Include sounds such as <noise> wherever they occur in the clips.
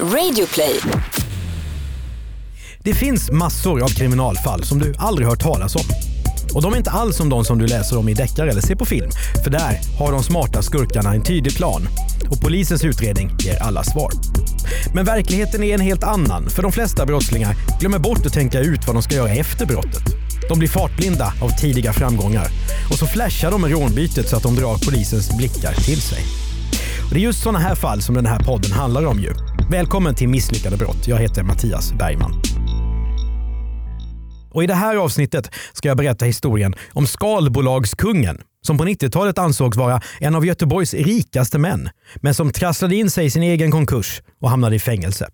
Radioplay. Det finns massor av kriminalfall som du aldrig hört talas om. Och de är inte alls som de som du läser om i deckare eller ser på film. För där har de smarta skurkarna en tydlig plan. Och polisens utredning ger alla svar. Men verkligheten är en helt annan, för de flesta brottslingar glömmer bort att tänka ut vad de ska göra efter brottet. De blir fartblinda av tidiga framgångar och så flashar de med rånbytet så att de drar polisens blickar till sig. Och det är just sådana här fall som den här podden handlar om ju. Välkommen till Misslyckade brott. Jag heter Mattias Bergman. Och I det här avsnittet ska jag berätta historien om skalbolagskungen som på 90-talet ansågs vara en av Göteborgs rikaste män, men som trasslade in sig i sin egen konkurs och hamnade i fängelse.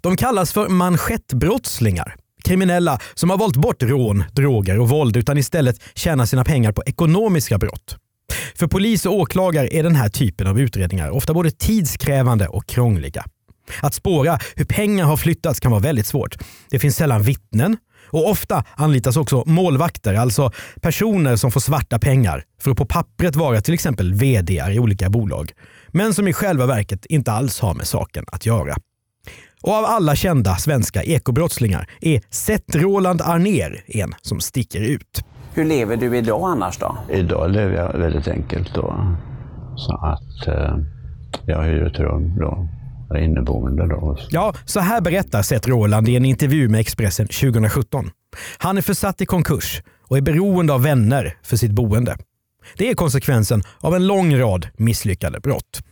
De kallas för manschettbrottslingar. Kriminella som har valt bort rån, droger och våld utan istället tjänar sina pengar på ekonomiska brott. För polis och åklagare är den här typen av utredningar ofta både tidskrävande och krångliga. Att spåra hur pengar har flyttats kan vara väldigt svårt. Det finns sällan vittnen och ofta anlitas också målvakter, alltså personer som får svarta pengar för att på pappret vara till exempel vd i olika bolag, men som i själva verket inte alls har med saken att göra. Och av alla kända svenska ekobrottslingar är Seth Roland Arner en som sticker ut. Hur lever du idag annars då? Idag lever jag väldigt enkelt då. Så att eh, jag hyr ett rum då. Är inneboende då. Ja, så här berättar Seth Roland i en intervju med Expressen 2017. Han är försatt i konkurs och är beroende av vänner för sitt boende. Det är konsekvensen av en lång rad misslyckade brott.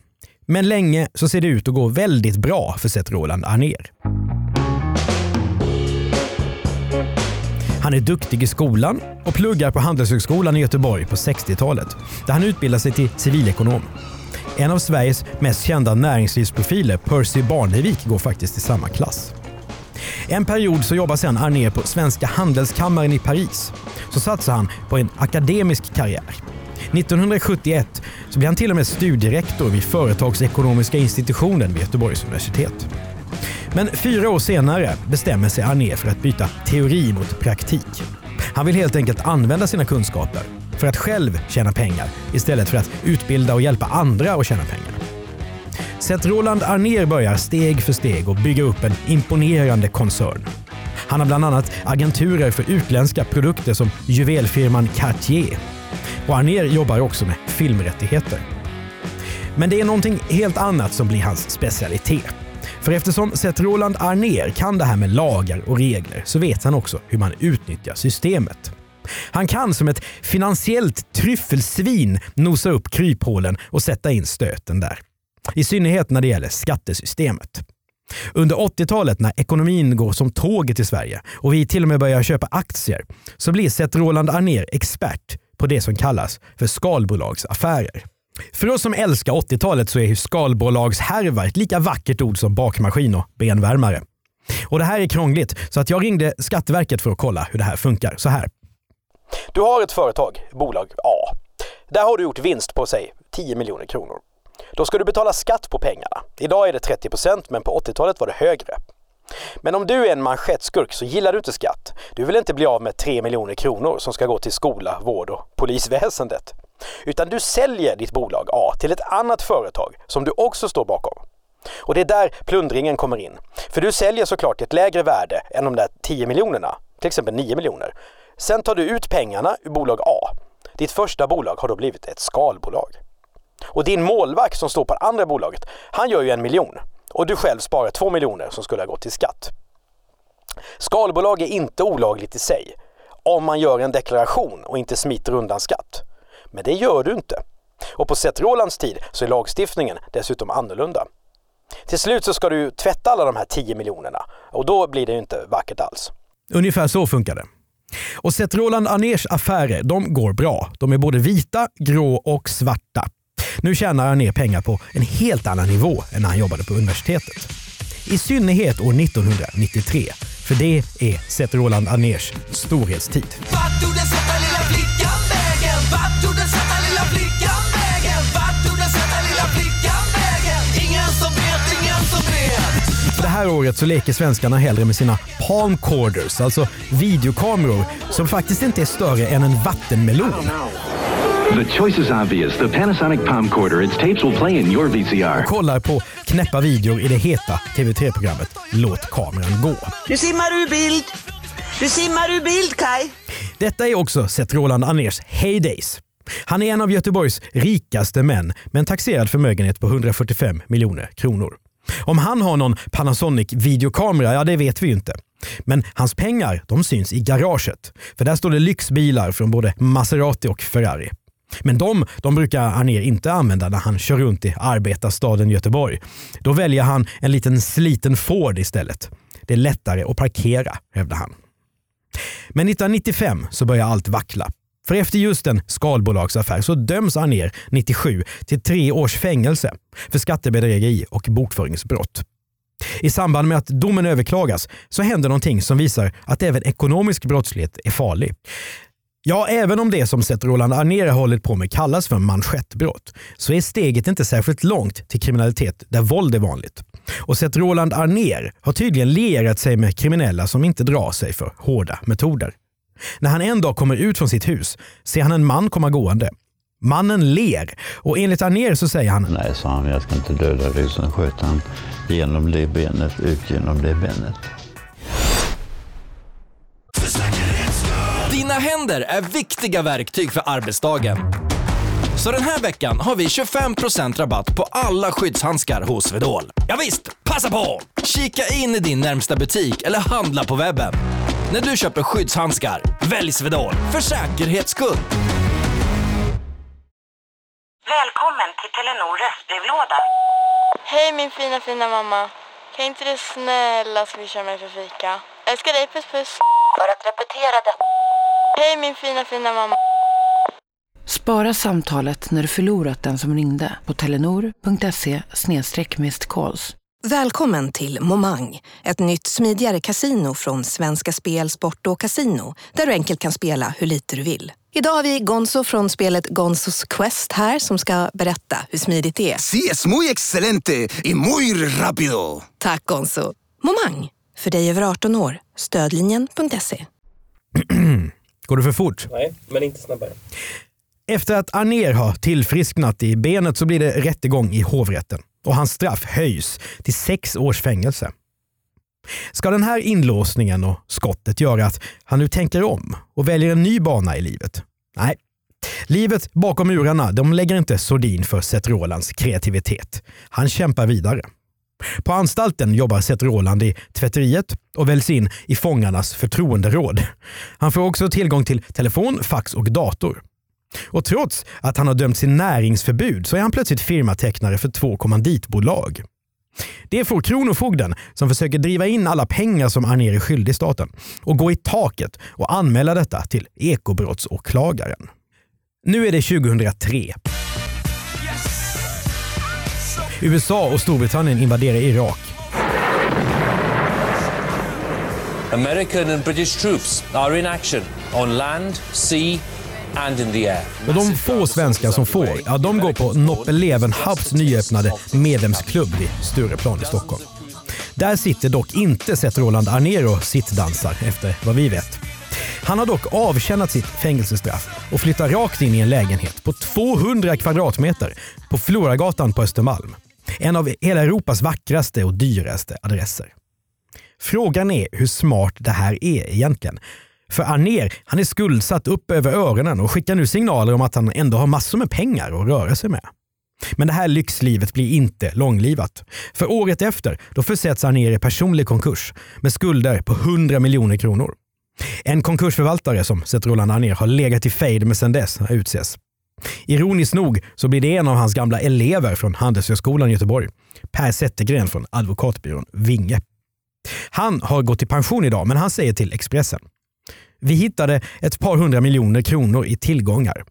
Men länge så ser det ut att gå väldigt bra för Seth Roland Arner. Han är duktig i skolan och pluggar på Handelshögskolan i Göteborg på 60-talet där han utbildar sig till civilekonom. En av Sveriges mest kända näringslivsprofiler, Percy Barnevik, går faktiskt i samma klass. En period så jobbar sedan Arné på Svenska Handelskammaren i Paris. Så satsar han på en akademisk karriär. 1971 så blir han till och med studierektor vid Företagsekonomiska institutionen vid Göteborgs universitet. Men fyra år senare bestämmer sig Arné för att byta teori mot praktik. Han vill helt enkelt använda sina kunskaper för att själv tjäna pengar istället för att utbilda och hjälpa andra att tjäna pengar. Seth Roland Arner börjar steg för steg att bygga upp en imponerande koncern. Han har bland annat agenturer för utländska produkter som juvelfirman Cartier. Och Arner jobbar också med filmrättigheter. Men det är någonting helt annat som blir hans specialitet. För eftersom Seth Roland Arner kan det här med lagar och regler så vet han också hur man utnyttjar systemet. Han kan som ett finansiellt tryffelsvin nosa upp kryphålen och sätta in stöten där. I synnerhet när det gäller skattesystemet. Under 80-talet när ekonomin går som tåget i Sverige och vi till och med börjar köpa aktier så blir Seth Roland Arner expert på det som kallas för skalbolagsaffärer. För oss som älskar 80-talet så är skalbolagshärva ett lika vackert ord som bakmaskin och benvärmare. Och Det här är krångligt så att jag ringde Skatteverket för att kolla hur det här funkar. Så här. Du har ett företag, bolag A. Där har du gjort vinst på, säg, 10 miljoner kronor. Då ska du betala skatt på pengarna. Idag är det 30 procent, men på 80-talet var det högre. Men om du är en manschettskurk så gillar du inte skatt. Du vill inte bli av med 3 miljoner kronor som ska gå till skola, vård och polisväsendet. Utan du säljer ditt bolag A till ett annat företag som du också står bakom. Och det är där plundringen kommer in. För du säljer såklart ett lägre värde än de där 10 miljonerna, till exempel 9 miljoner. Sen tar du ut pengarna ur bolag A. Ditt första bolag har då blivit ett skalbolag. Och din målvakt som står på det andra bolaget, han gör ju en miljon. Och du själv sparar två miljoner som skulle ha gått till skatt. Skalbolag är inte olagligt i sig om man gör en deklaration och inte smiter undan skatt. Men det gör du inte. Och på Seth Rolands tid så är lagstiftningen dessutom annorlunda. Till slut så ska du tvätta alla de här 10 miljonerna och då blir det ju inte vackert alls. Ungefär så funkar det. Och Seth Roland Arners affärer de går bra. De är både vita, grå och svarta. Nu tjänar Arner pengar på en helt annan nivå än när han jobbade på universitetet. I synnerhet år 1993, för det är Seth Roland Arners storhetstid. Vart tog den söta lilla flickan vägen? Vart här året så leker svenskarna hellre med sina palmcorders, alltså videokameror som faktiskt inte är större än en vattenmelon. The choice is obvious. The Panasonic Palm Quarter. Its tapes will play in your VCR. Kollar på knäppa videor i det heta TV3-programmet Låt kameran gå. Nu simmar du bild. Du simmar ur bild, Kai. Detta är också Seth Roland Aners heydays. Han är en av Göteborgs rikaste män med en taxerad förmögenhet på 145 miljoner kronor. Om han har någon Panasonic videokamera, ja det vet vi ju inte. Men hans pengar de syns i garaget. För där står det lyxbilar från både Maserati och Ferrari. Men de, de brukar Arnér inte använda när han kör runt i arbetarstaden Göteborg. Då väljer han en liten sliten Ford istället. Det är lättare att parkera, hävdar han. Men 1995 så börjar allt vackla. För efter just en skalbolagsaffär så döms Arnér 97 till tre års fängelse för skattebedrägeri och bokföringsbrott. I samband med att domen överklagas så händer någonting som visar att även ekonomisk brottslighet är farlig. Ja, även om det som Seth Roland Arnér har hållit på med kallas för manschettbrott så är steget inte särskilt långt till kriminalitet där våld är vanligt. Och Seth Roland Arnér har tydligen lierat sig med kriminella som inte drar sig för hårda metoder. När han en dag kommer ut från sitt hus ser han en man komma gående. Mannen ler och enligt Arnér så säger han Nej, sa han, jag ska inte döda dig. Sen sköt han genom det benet, ut genom det benet. Dina händer är viktiga verktyg för arbetsdagen. Så den här veckan har vi 25% rabatt på alla skyddshandskar hos Swedol. Ja visst, passa på! Kika in i din närmsta butik eller handla på webben. När du köper skyddshandskar, välj Swedol för säkerhets skull. Välkommen till Telenor röstbrevlåda. Hej min fina fina mamma. Kan inte du snälla swisha mig för fika? Älskar dig, puss puss. För att repetera detta. Hej min fina fina mamma. Spara samtalet när du förlorat den som ringde på telenor.se calls. Välkommen till Momang, ett nytt smidigare kasino från Svenska Spel, Sport och Casino där du enkelt kan spela hur lite du vill. Idag har vi Gonzo från spelet Gonzos Quest här som ska berätta hur smidigt det är. Sí, es muy excelente y muy rápido. Tack Gonzo. Momang, för dig över 18 år. Stödlinjen.se. <clears throat> Går det för fort? Nej, men inte snabbare. Efter att Arnér har tillfrisknat i benet så blir det rättegång i hovrätten och hans straff höjs till sex års fängelse. Ska den här inlåsningen och skottet göra att han nu tänker om och väljer en ny bana i livet? Nej. Livet bakom murarna de lägger inte sordin för Seth Rolands kreativitet. Han kämpar vidare. På anstalten jobbar Seth Roland i tvätteriet och väljs in i fångarnas förtroenderåd. Han får också tillgång till telefon, fax och dator. Och trots att han har dömts till näringsförbud så är han plötsligt firmatecknare för två kommanditbolag. Det får Kronofogden, som försöker driva in alla pengar som Arnér är skyldig staten, och gå i taket och anmäla detta till ekobrottsåklagaren. Nu är det 2003. USA och Storbritannien invaderar Irak. American and British troops are in action on land, sea och de få svenskar som får, ja, de går på Noppe Levenhaups nyöppnade medlemsklubb vid Stureplan i Stockholm. Där sitter dock inte Seth Roland Arnér och sittdansar, efter vad vi vet. Han har dock avtjänat sitt fängelsestraff och flyttar rakt in i en lägenhet på 200 kvadratmeter på Floragatan på Östermalm. En av hela Europas vackraste och dyraste adresser. Frågan är hur smart det här är egentligen. För Arnér, han är skuldsatt upp över öronen och skickar nu signaler om att han ändå har massor med pengar att röra sig med. Men det här lyxlivet blir inte långlivat. För året efter då försätts Arnér i personlig konkurs med skulder på 100 miljoner kronor. En konkursförvaltare som Seth Roland Arnér har legat i fejd med sedan dess utses. Ironiskt nog så blir det en av hans gamla elever från Handelshögskolan i Göteborg, Per Zettergren från advokatbyrån Vinge. Han har gått i pension idag, men han säger till Expressen. Vi hittade ett par hundra miljoner kronor i tillgångar.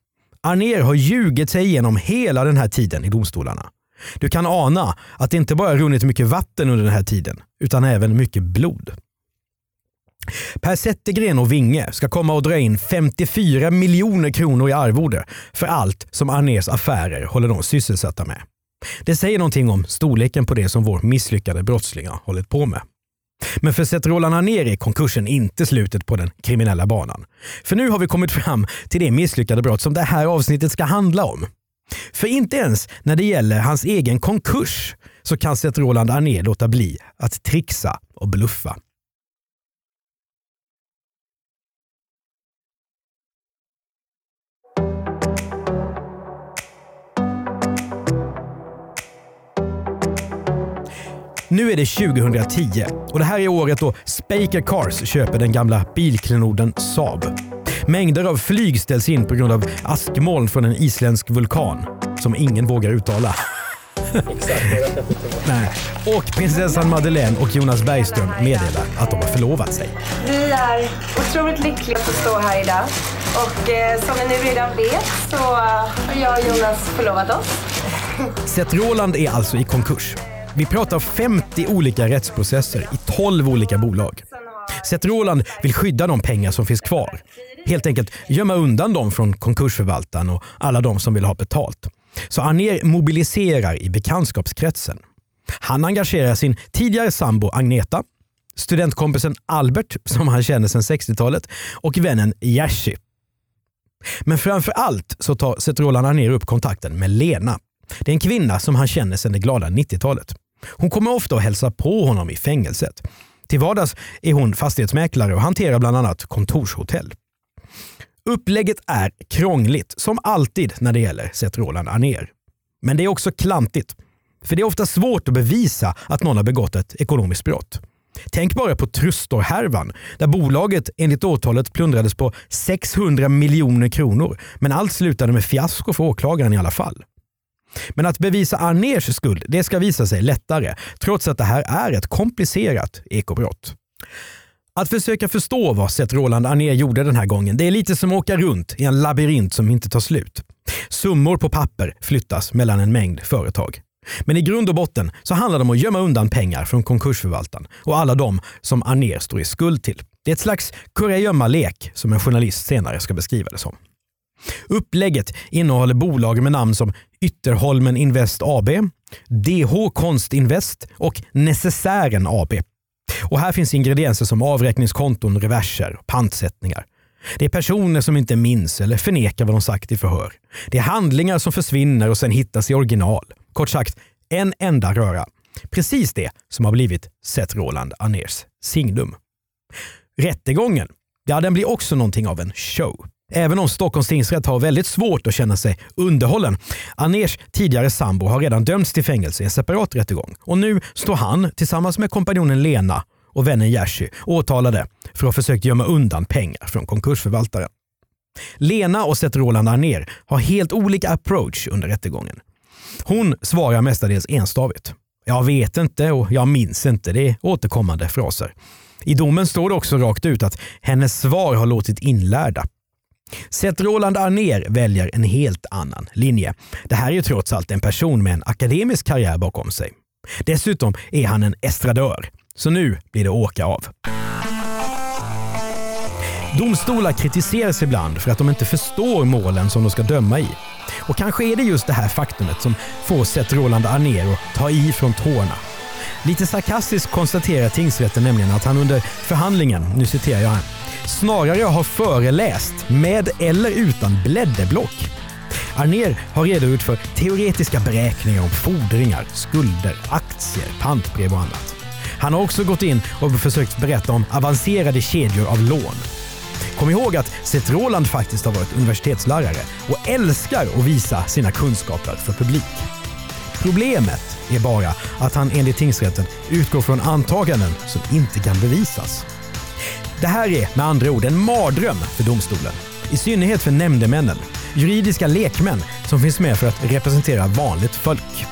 Arnér har ljugit sig igenom hela den här tiden i domstolarna. Du kan ana att det inte bara runnit mycket vatten under den här tiden, utan även mycket blod. Per Zettergren och Vinge ska komma och dra in 54 miljoner kronor i arvode för allt som Arnérs affärer håller dem sysselsatta med. Det säger någonting om storleken på det som vår misslyckade brottsling har hållit på med. Men för Seth Roland Anér är konkursen inte slutet på den kriminella banan. För nu har vi kommit fram till det misslyckade brott som det här avsnittet ska handla om. För inte ens när det gäller hans egen konkurs så kan Seth Roland Anér låta bli att trixa och bluffa. Nu är det 2010 och det här är året då Spaker Cars köper den gamla bilklenoden Saab. Mängder av flyg ställs in på grund av askmoln från en isländsk vulkan som ingen vågar uttala. Nej. Och prinsessan Madeleine och Jonas Bergström meddelar att de har förlovat sig. Vi är otroligt lyckliga att stå här idag. Och eh, som ni nu redan vet så har jag och Jonas förlovat oss. Seth Roland är alltså i konkurs. Vi pratar 50 olika rättsprocesser i 12 olika bolag. Seth Roland vill skydda de pengar som finns kvar. Helt enkelt gömma undan dem från konkursförvaltaren och alla de som vill ha betalt. Så Anér mobiliserar i bekantskapskretsen. Han engagerar sin tidigare sambo Agneta, studentkompisen Albert som han känner sedan 60-talet och vännen Jerzy. Men framför allt så tar Seth Roland Anér upp kontakten med Lena. Det är en kvinna som han känner sedan det glada 90-talet. Hon kommer ofta och hälsar på honom i fängelset. Till vardags är hon fastighetsmäklare och hanterar bland annat kontorshotell. Upplägget är krångligt, som alltid när det gäller Seth Roland Anér. Men det är också klantigt. För det är ofta svårt att bevisa att någon har begått ett ekonomiskt brott. Tänk bara på Trustor-härvan där bolaget enligt åtalet plundrades på 600 miljoner kronor. Men allt slutade med fiasko för åklagaren i alla fall. Men att bevisa Arners skuld det ska visa sig lättare trots att det här är ett komplicerat ekobrott. Att försöka förstå vad Seth Roland Arnér gjorde den här gången, det är lite som att åka runt i en labyrint som inte tar slut. Summor på papper flyttas mellan en mängd företag. Men i grund och botten så handlar det om att gömma undan pengar från konkursförvaltaren och alla de som Arnér står i skuld till. Det är ett slags kurragömma-lek som en journalist senare ska beskriva det som. Upplägget innehåller bolag med namn som Ytterholmen Invest AB, DH Konstinvest och Necessären AB. Och här finns ingredienser som avräkningskonton, reverser och pantsättningar. Det är personer som inte minns eller förnekar vad de sagt i förhör. Det är handlingar som försvinner och sen hittas i original. Kort sagt, en enda röra. Precis det som har blivit Seth Roland Aners signum. Rättegången, ja den blir också någonting av en show. Även om Stockholms tingsrätt har väldigt svårt att känna sig underhållen. Aners tidigare sambo har redan dömts till fängelse i en separat rättegång och nu står han tillsammans med kompanjonen Lena och vännen Jerzy åtalade för att ha försökt gömma undan pengar från konkursförvaltaren. Lena och Seth Roland Arnér har helt olika approach under rättegången. Hon svarar mestadels enstavigt. Jag vet inte och jag minns inte. Det är återkommande fraser. I domen står det också rakt ut att hennes svar har låtit inlärda. Seth Roland Arnér väljer en helt annan linje. Det här är ju trots allt en person med en akademisk karriär bakom sig. Dessutom är han en estradör. Så nu blir det åka av. Domstolar kritiseras ibland för att de inte förstår målen som de ska döma i. Och kanske är det just det här faktumet som får Seth Roland Arnér att ta i från tårna. Lite sarkastiskt konstaterar tingsrätten nämligen att han under förhandlingen, nu citerar jag här, snarare har föreläst med eller utan blädderblock. Arnér har redogjort för teoretiska beräkningar om fordringar, skulder, aktier, pantbrev och annat. Han har också gått in och försökt berätta om avancerade kedjor av lån. Kom ihåg att Seth Roland faktiskt har varit universitetslärare och älskar att visa sina kunskaper för publik. Problemet är bara att han enligt tingsrätten utgår från antaganden som inte kan bevisas. Det här är med andra ord en mardröm för domstolen. I synnerhet för nämndemännen, juridiska lekmän som finns med för att representera vanligt folk.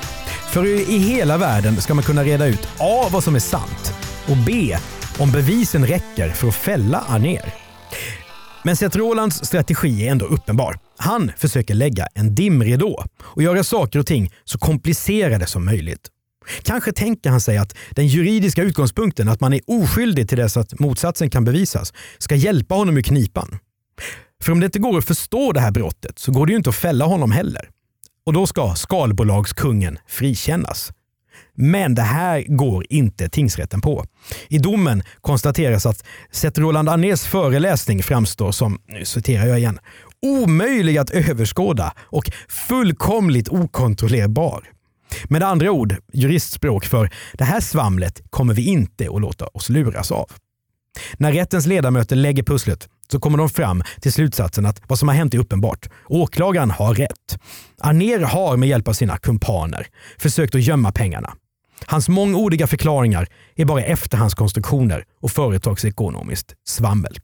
För i hela världen ska man kunna reda ut A. vad som är sant och B. om bevisen räcker för att fälla Arnér. Men Seth Rolands strategi är ändå uppenbar. Han försöker lägga en dimridå och göra saker och ting så komplicerade som möjligt. Kanske tänker han sig att den juridiska utgångspunkten att man är oskyldig till dess att motsatsen kan bevisas ska hjälpa honom ur knipan. För om det inte går att förstå det här brottet så går det ju inte att fälla honom heller. Och då ska skalbolagskungen frikännas. Men det här går inte tingsrätten på. I domen konstateras att sett Roland Arnés föreläsning framstår som, nu citerar jag igen, omöjlig att överskåda och fullkomligt okontrollerbar. Med andra ord, juristspråk för det här svamlet kommer vi inte att låta oss luras av. När rättens ledamöter lägger pusslet så kommer de fram till slutsatsen att vad som har hänt är uppenbart. Åklagaren har rätt. Arner har med hjälp av sina kumpaner försökt att gömma pengarna. Hans mångordiga förklaringar är bara efterhandskonstruktioner och företagsekonomiskt svammel.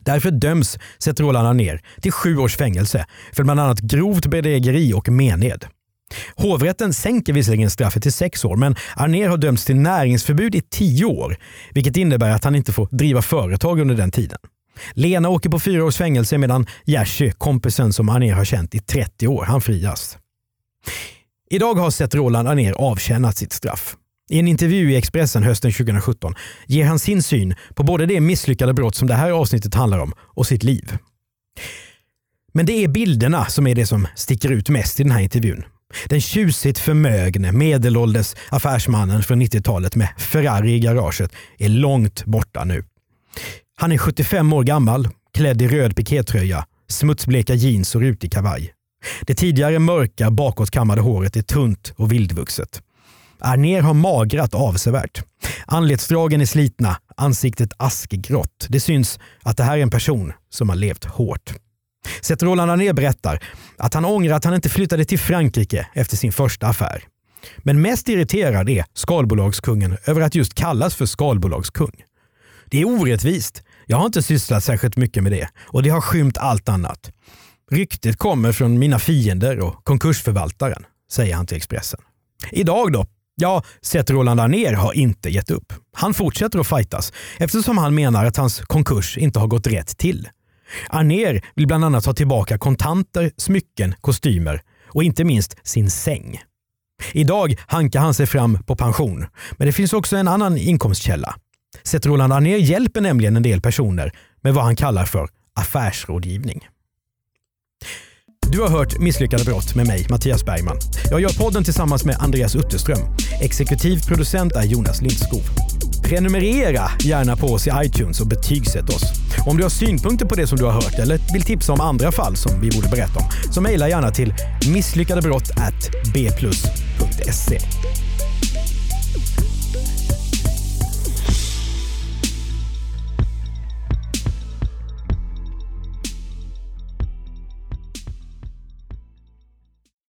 Därför döms Seth Roland Arner till sju års fängelse för bland annat grovt bedrägeri och mened. Hovrätten sänker visserligen straffet till sex år, men Arner har dömts till näringsförbud i tio år, vilket innebär att han inte får driva företag under den tiden. Lena åker på fyra års fängelse medan Jerzy, kompisen som Arner har känt i 30 år, han frias. Idag har sett Roland Arner avtjänat sitt straff. I en intervju i Expressen hösten 2017 ger han sin syn på både det misslyckade brott som det här avsnittet handlar om och sitt liv. Men det är bilderna som är det som sticker ut mest i den här intervjun. Den tjusigt förmögne medelålders affärsmannen från 90-talet med Ferrari i garaget är långt borta nu. Han är 75 år gammal, klädd i röd pikétröja, smutsbleka jeans och rutig kavaj. Det tidigare mörka bakåtkammade håret är tunt och vildvuxet. Arner har magrat avsevärt. Anletsdragen är slitna, ansiktet askgrått. Det syns att det här är en person som har levt hårt. Seth Roland Arné berättar att han ångrar att han inte flyttade till Frankrike efter sin första affär. Men mest irriterad är skalbolagskungen över att just kallas för skalbolagskung. Det är orättvist. Jag har inte sysslat särskilt mycket med det och det har skymt allt annat. Ryktet kommer från mina fiender och konkursförvaltaren, säger han till Expressen. Idag då? Ja, Seth Roland Arner har inte gett upp. Han fortsätter att fightas eftersom han menar att hans konkurs inte har gått rätt till. Arner vill bland annat ha tillbaka kontanter, smycken, kostymer och inte minst sin säng. Idag hankar han sig fram på pension, men det finns också en annan inkomstkälla. Seth Roland Arner hjälper nämligen en del personer med vad han kallar för affärsrådgivning. Du har hört Misslyckade brott med mig, Mattias Bergman. Jag gör podden tillsammans med Andreas Utterström. Exekutiv producent är Jonas Lindskov. Prenumerera gärna på oss i iTunes och betygsätt oss. Om du har synpunkter på det som du har hört eller vill tipsa om andra fall som vi borde berätta om så mejla gärna till misslyckadebrott@bplus.se. bplus.se.